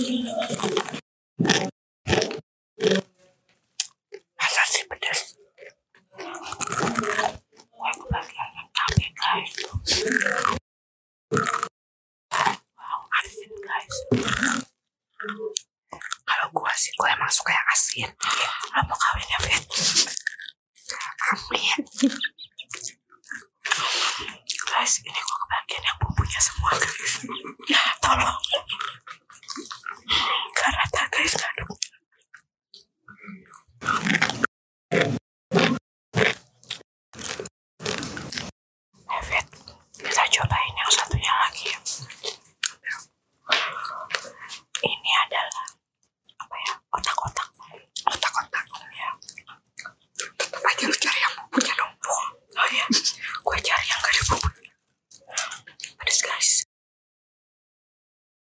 Masa sih pedas? Wah, kebagian yang capek guys. Wow, asin guys. Kalau gua sih, gua emang suka yang asin. apa mau kawin ya, Fit? Amin. Guys, ini gua kebagian yang bumbunya semua guys.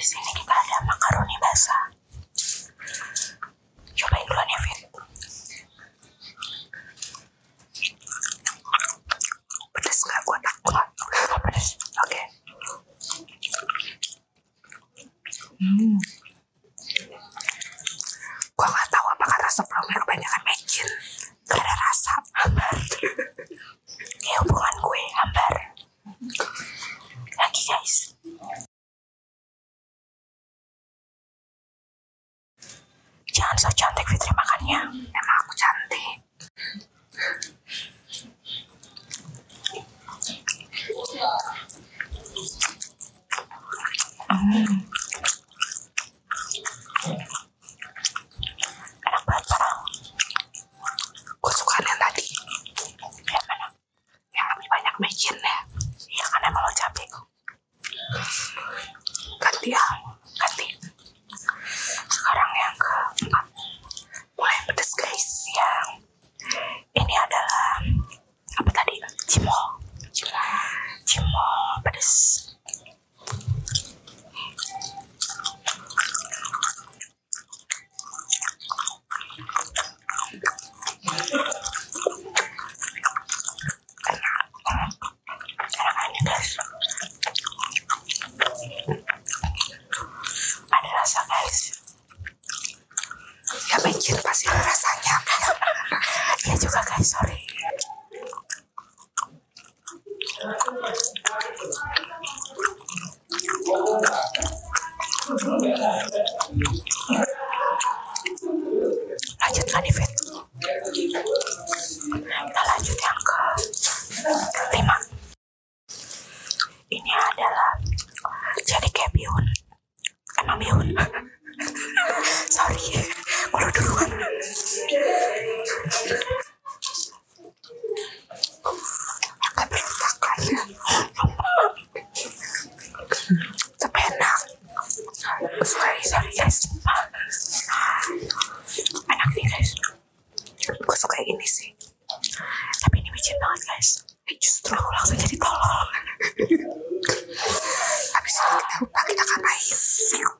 di sini kita ada makaroni basah. Cobain duluan ya Fit. Pedes nggak? Gue takut. Pedes. Oke. Okay. hmm. yeah. hari ini sih. Tapi ini micin banget guys. Eh, justru aku langsung jadi tolong. habis itu kita lupa kita katain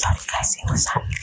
Sorry guys, ingusan. Yang